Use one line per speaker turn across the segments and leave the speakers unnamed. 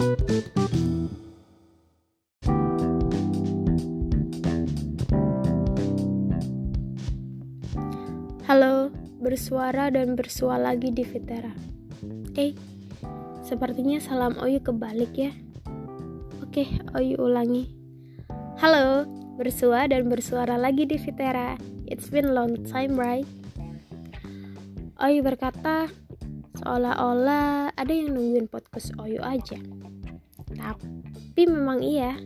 Halo, bersuara dan bersua lagi di Vitera. Eh, sepertinya salam Oyu kebalik ya. Oke, Oyu ulangi. Halo, bersua dan bersuara lagi di Vitera. It's been long time, right? Oyu berkata, seolah-olah ada yang nungguin podcast Oyu aja. Tapi memang iya,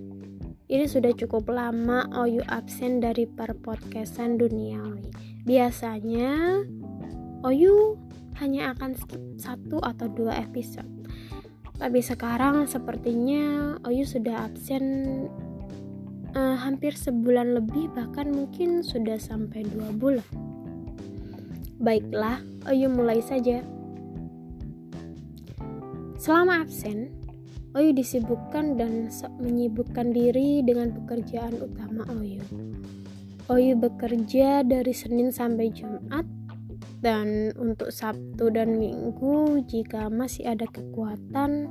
ini sudah cukup lama Oyu absen dari perpodcastan duniawi Biasanya Oyu hanya akan skip satu atau dua episode. Tapi sekarang sepertinya Oyu sudah absen uh, hampir sebulan lebih bahkan mungkin sudah sampai dua bulan. Baiklah, Oyu mulai saja. Selama absen, Oyu disibukkan dan menyibukkan diri dengan pekerjaan utama Oyu Oyu bekerja dari Senin sampai Jumat dan untuk Sabtu dan Minggu jika masih ada kekuatan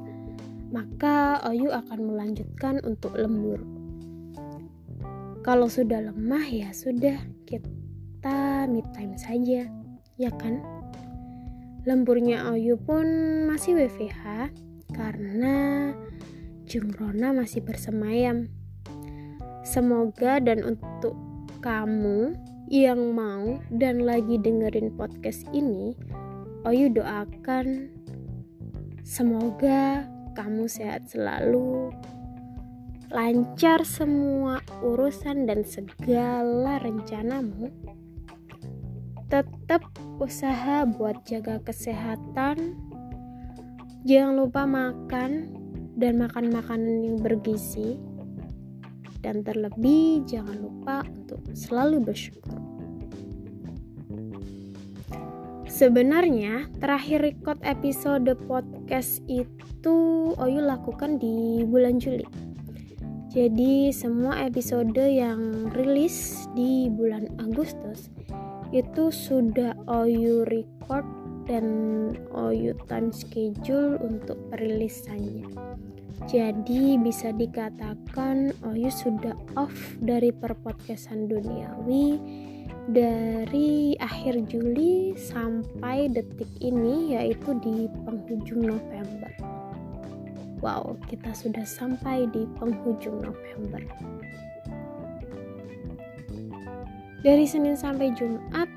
maka Oyu akan melanjutkan untuk lembur. Kalau sudah lemah ya sudah kita me time saja, ya kan? Lemburnya Oyu pun masih WFH karena Jumrona masih bersemayam. Semoga dan untuk kamu yang mau dan lagi dengerin podcast ini, Oyu doakan semoga kamu sehat selalu, lancar semua urusan dan segala rencanamu. Tetap usaha buat jaga kesehatan. Jangan lupa makan dan makan makanan yang bergizi dan terlebih jangan lupa untuk selalu bersyukur. Sebenarnya terakhir record episode podcast itu Oyu lakukan di bulan Juli. Jadi semua episode yang rilis di bulan Agustus itu sudah Oyu record dan Oyu time schedule untuk perilisannya. Jadi bisa dikatakan Oyu sudah off dari perpodcastan duniawi dari akhir Juli sampai detik ini yaitu di penghujung November. Wow, kita sudah sampai di penghujung November. Dari Senin sampai Jumat,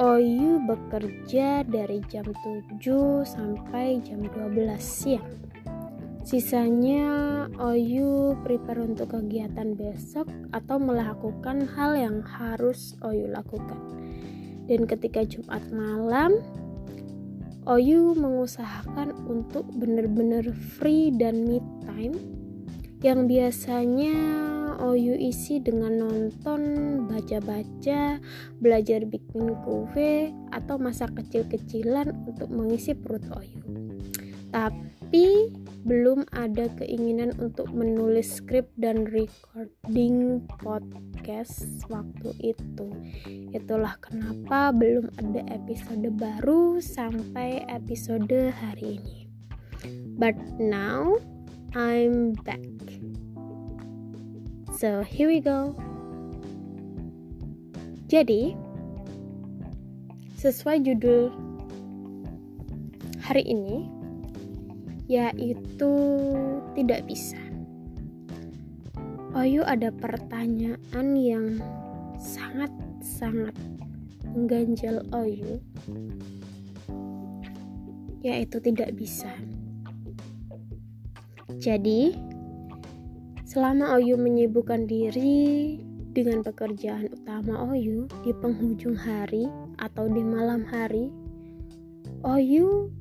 Oyu bekerja dari jam 7 sampai jam 12 siang Sisanya Oyu prepare untuk kegiatan besok atau melakukan hal yang harus Oyu lakukan. Dan ketika Jumat malam, Oyu mengusahakan untuk benar-benar free dan me time yang biasanya Oyu isi dengan nonton, baca-baca, belajar bikin kue, atau masa kecil-kecilan untuk mengisi perut Oyu. Tapi belum ada keinginan untuk menulis skrip dan recording podcast waktu itu. Itulah kenapa belum ada episode baru sampai episode hari ini. But now I'm back. So here we go. Jadi, sesuai judul hari ini, yaitu tidak bisa. Oyu ada pertanyaan yang sangat-sangat mengganjal Oyu, yaitu tidak bisa. Jadi, selama Oyu menyibukkan diri dengan pekerjaan utama Oyu di penghujung hari atau di malam hari, Oyu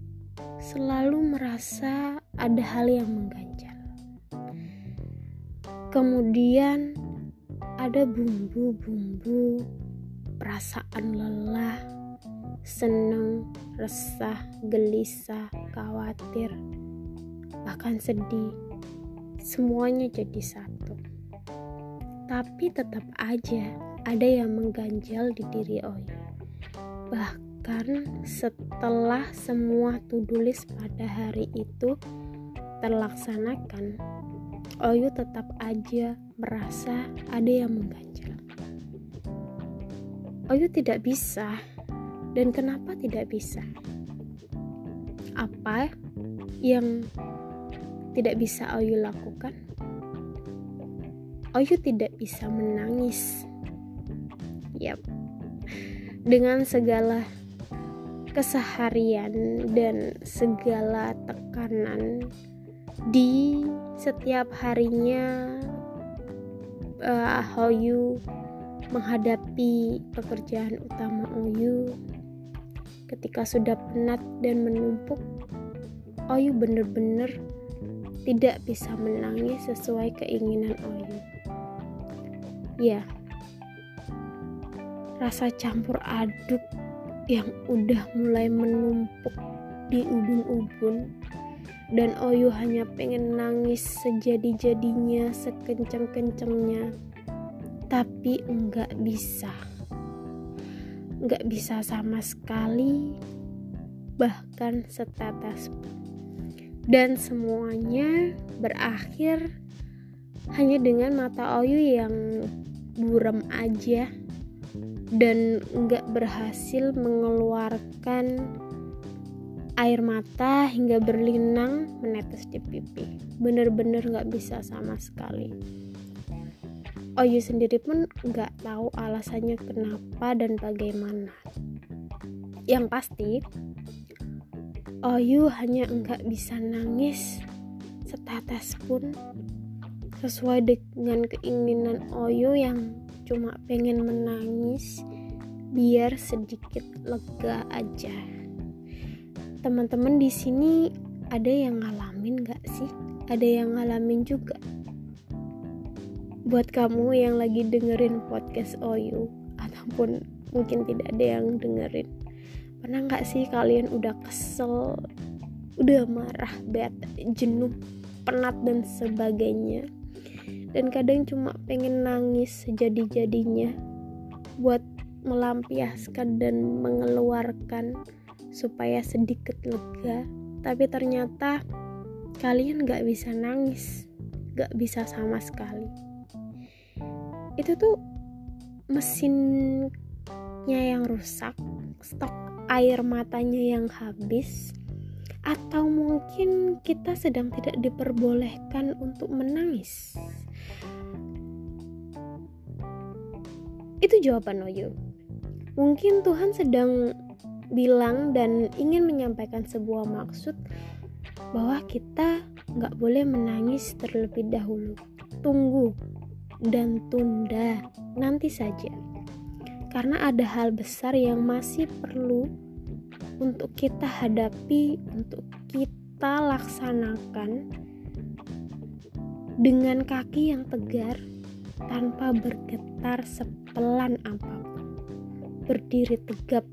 selalu merasa ada hal yang mengganjal. Kemudian ada bumbu-bumbu perasaan lelah, senang, resah, gelisah, khawatir, bahkan sedih. Semuanya jadi satu. Tapi tetap aja ada yang mengganjal di diri Oyu. Bahkan setelah semua to-do list pada hari itu terlaksanakan, Oyu tetap aja merasa ada yang mengganjal. Oyu tidak bisa, dan kenapa tidak bisa? Apa yang tidak bisa Oyu lakukan? Oyu tidak bisa menangis. Yap, dengan segala keseharian dan segala tekanan di setiap harinya uh, Hoyu menghadapi pekerjaan utama Oyu ketika sudah penat dan menumpuk Oyu benar-benar tidak bisa menangis sesuai keinginan Oyu ya rasa campur aduk yang udah mulai menumpuk di ubun-ubun dan Oyu hanya pengen nangis sejadi-jadinya sekenceng-kencengnya tapi enggak bisa. Enggak bisa sama sekali bahkan setetes dan semuanya berakhir hanya dengan mata Oyu yang buram aja. Dan nggak berhasil mengeluarkan air mata hingga berlinang menetes di pipi. Bener-bener nggak bisa sama sekali. Oyu sendiri pun nggak tahu alasannya kenapa dan bagaimana. Yang pasti Oyu hanya nggak bisa nangis setetes pun sesuai dengan keinginan Oyu yang cuma pengen menangis biar sedikit lega aja. Teman-teman di sini ada yang ngalamin gak sih? Ada yang ngalamin juga. Buat kamu yang lagi dengerin podcast Oyu ataupun mungkin tidak ada yang dengerin. Pernah gak sih kalian udah kesel, udah marah, bete, jenuh, penat dan sebagainya? dan kadang cuma pengen nangis sejadi-jadinya buat melampiaskan dan mengeluarkan supaya sedikit lega tapi ternyata kalian gak bisa nangis gak bisa sama sekali itu tuh mesinnya yang rusak stok air matanya yang habis atau mungkin kita sedang tidak diperbolehkan untuk menangis Itu jawaban Oyu. Mungkin Tuhan sedang bilang dan ingin menyampaikan sebuah maksud bahwa kita nggak boleh menangis terlebih dahulu. Tunggu dan tunda nanti saja. Karena ada hal besar yang masih perlu untuk kita hadapi, untuk kita laksanakan dengan kaki yang tegar tanpa bergetar sepelan apa pun. Berdiri tegap.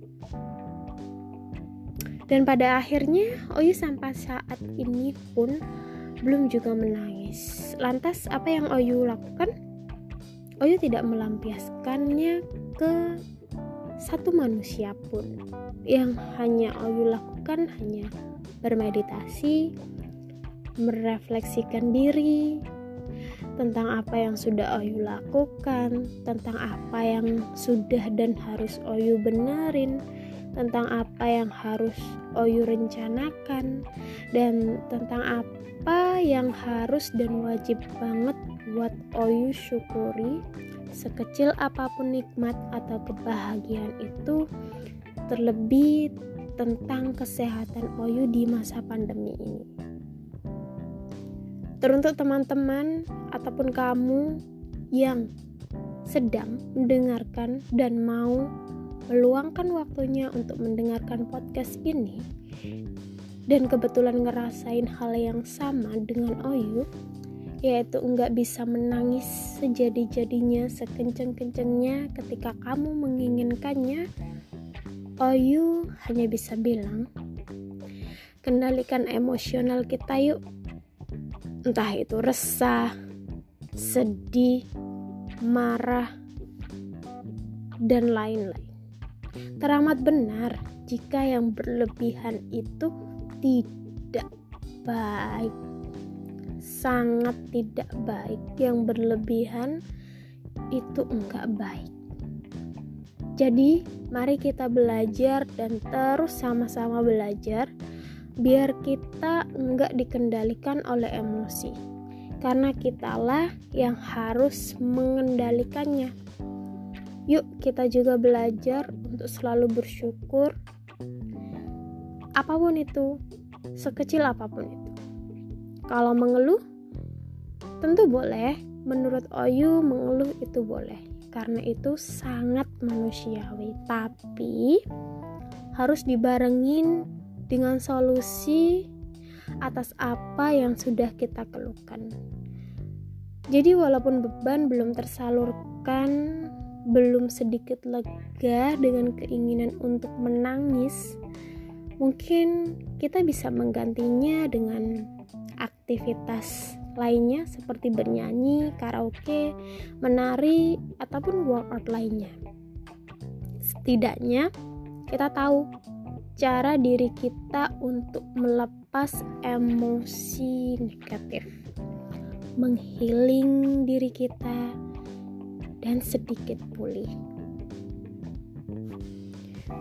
Dan pada akhirnya Oyu sampai saat ini pun belum juga menangis. Lantas apa yang Oyu lakukan? Oyu tidak melampiaskannya ke satu manusia pun. Yang hanya Oyu lakukan hanya bermeditasi, merefleksikan diri, tentang apa yang sudah Oyu lakukan, tentang apa yang sudah dan harus Oyu benerin, tentang apa yang harus Oyu rencanakan, dan tentang apa yang harus dan wajib banget buat Oyu syukuri sekecil apa pun nikmat atau kebahagiaan itu terlebih tentang kesehatan Oyu di masa pandemi ini. Teruntuk teman-teman ataupun kamu yang sedang mendengarkan dan mau meluangkan waktunya untuk mendengarkan podcast ini dan kebetulan ngerasain hal yang sama dengan Oyu yaitu enggak bisa menangis sejadi-jadinya sekenceng-kencengnya ketika kamu menginginkannya Oyu hanya bisa bilang kendalikan emosional kita yuk entah itu resah, sedih, marah, dan lain-lain. Teramat benar jika yang berlebihan itu tidak baik. Sangat tidak baik, yang berlebihan itu enggak baik. Jadi, mari kita belajar dan terus sama-sama belajar biar kita enggak dikendalikan oleh emosi. Karena kitalah yang harus mengendalikannya. Yuk, kita juga belajar untuk selalu bersyukur. Apa pun itu, sekecil apa pun itu. Kalau mengeluh, tentu boleh. Menurut Oyu, mengeluh itu boleh. Karena itu sangat manusiawi. Tapi harus dibarengin dengan solusi atas apa yang sudah kita keluhkan. Jadi walaupun beban belum tersalurkan belum sedikit lega dengan keinginan untuk menangis mungkin kita bisa menggantinya dengan aktivitas lainnya seperti bernyanyi, karaoke, menari, ataupun workout lainnya. Setidaknya kita tahu cara diri kita untuk melepas emosi negatif, menghiling diri kita, dan sedikit pulih.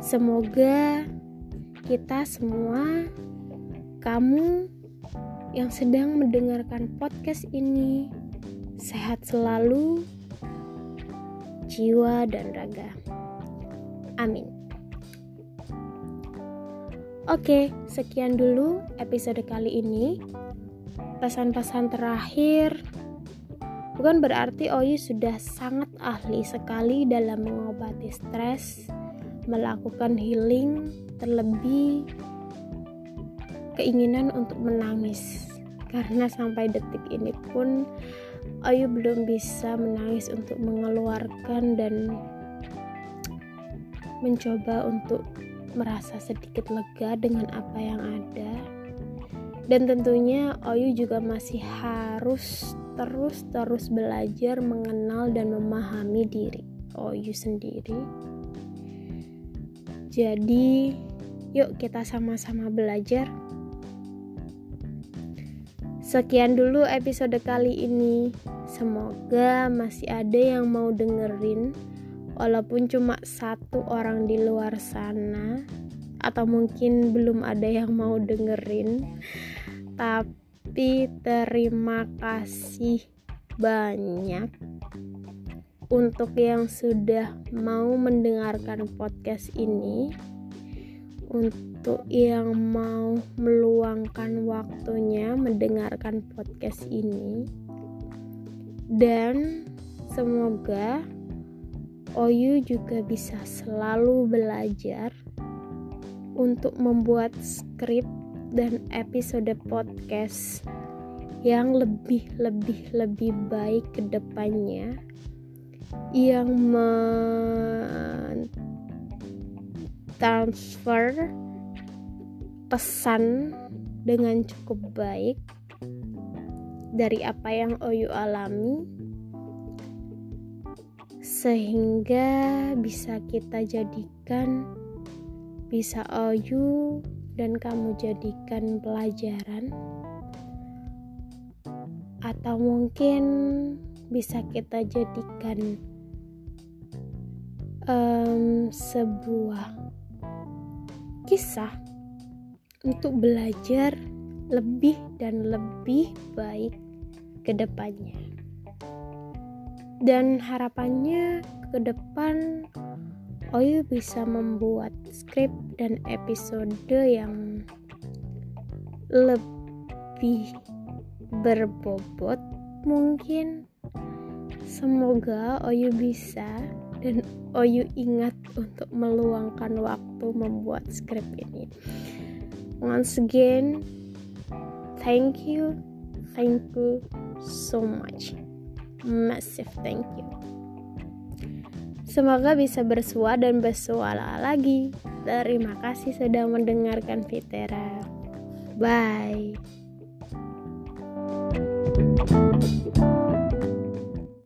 Semoga kita semua, kamu yang sedang mendengarkan podcast ini sehat selalu, jiwa dan raga. Amin. Oke, sekian dulu episode kali ini. Pesan-pesan terakhir bukan berarti Oyi sudah sangat ahli sekali dalam mengobati stres, melakukan healing, terlebih keinginan untuk menangis. Karena sampai detik ini pun Ayu belum bisa menangis untuk mengeluarkan dan mencoba untuk merasa sedikit lega dengan apa yang ada. Dan tentunya Ayu juga masih harus terus-terus belajar mengenal dan memahami diri Ayu sendiri. Jadi yuk kita sama-sama belajar Sekian dulu episode kali ini. Semoga masih ada yang mau dengerin, walaupun cuma satu orang di luar sana, atau mungkin belum ada yang mau dengerin. Tapi terima kasih banyak untuk yang sudah mau mendengarkan podcast ini untuk yang mau meluangkan waktunya mendengarkan podcast ini. Dan semoga Oyu juga bisa selalu belajar untuk membuat skrip dan episode podcast yang lebih lebih lebih baik ke depannya. Yang men transfer pesan dengan cukup baik dari apa yang Oyu alami sehingga bisa kita jadikan bisa Oyu dan kamu jadikan pelajaran atau mungkin bisa kita jadikan um, sebuah kisah untuk belajar lebih dan lebih baik ke depannya. Dan harapannya ke depan Oyu bisa membuat skrip dan episode yang lebih berbobot mungkin semoga Oyu bisa dan Oyu ingat untuk meluangkan waktu membuat skrip ini. Once again, thank you, thank you so much, massive thank you. Semoga bisa bersua dan bersuara lagi. Terima kasih sudah mendengarkan Fitera. Bye.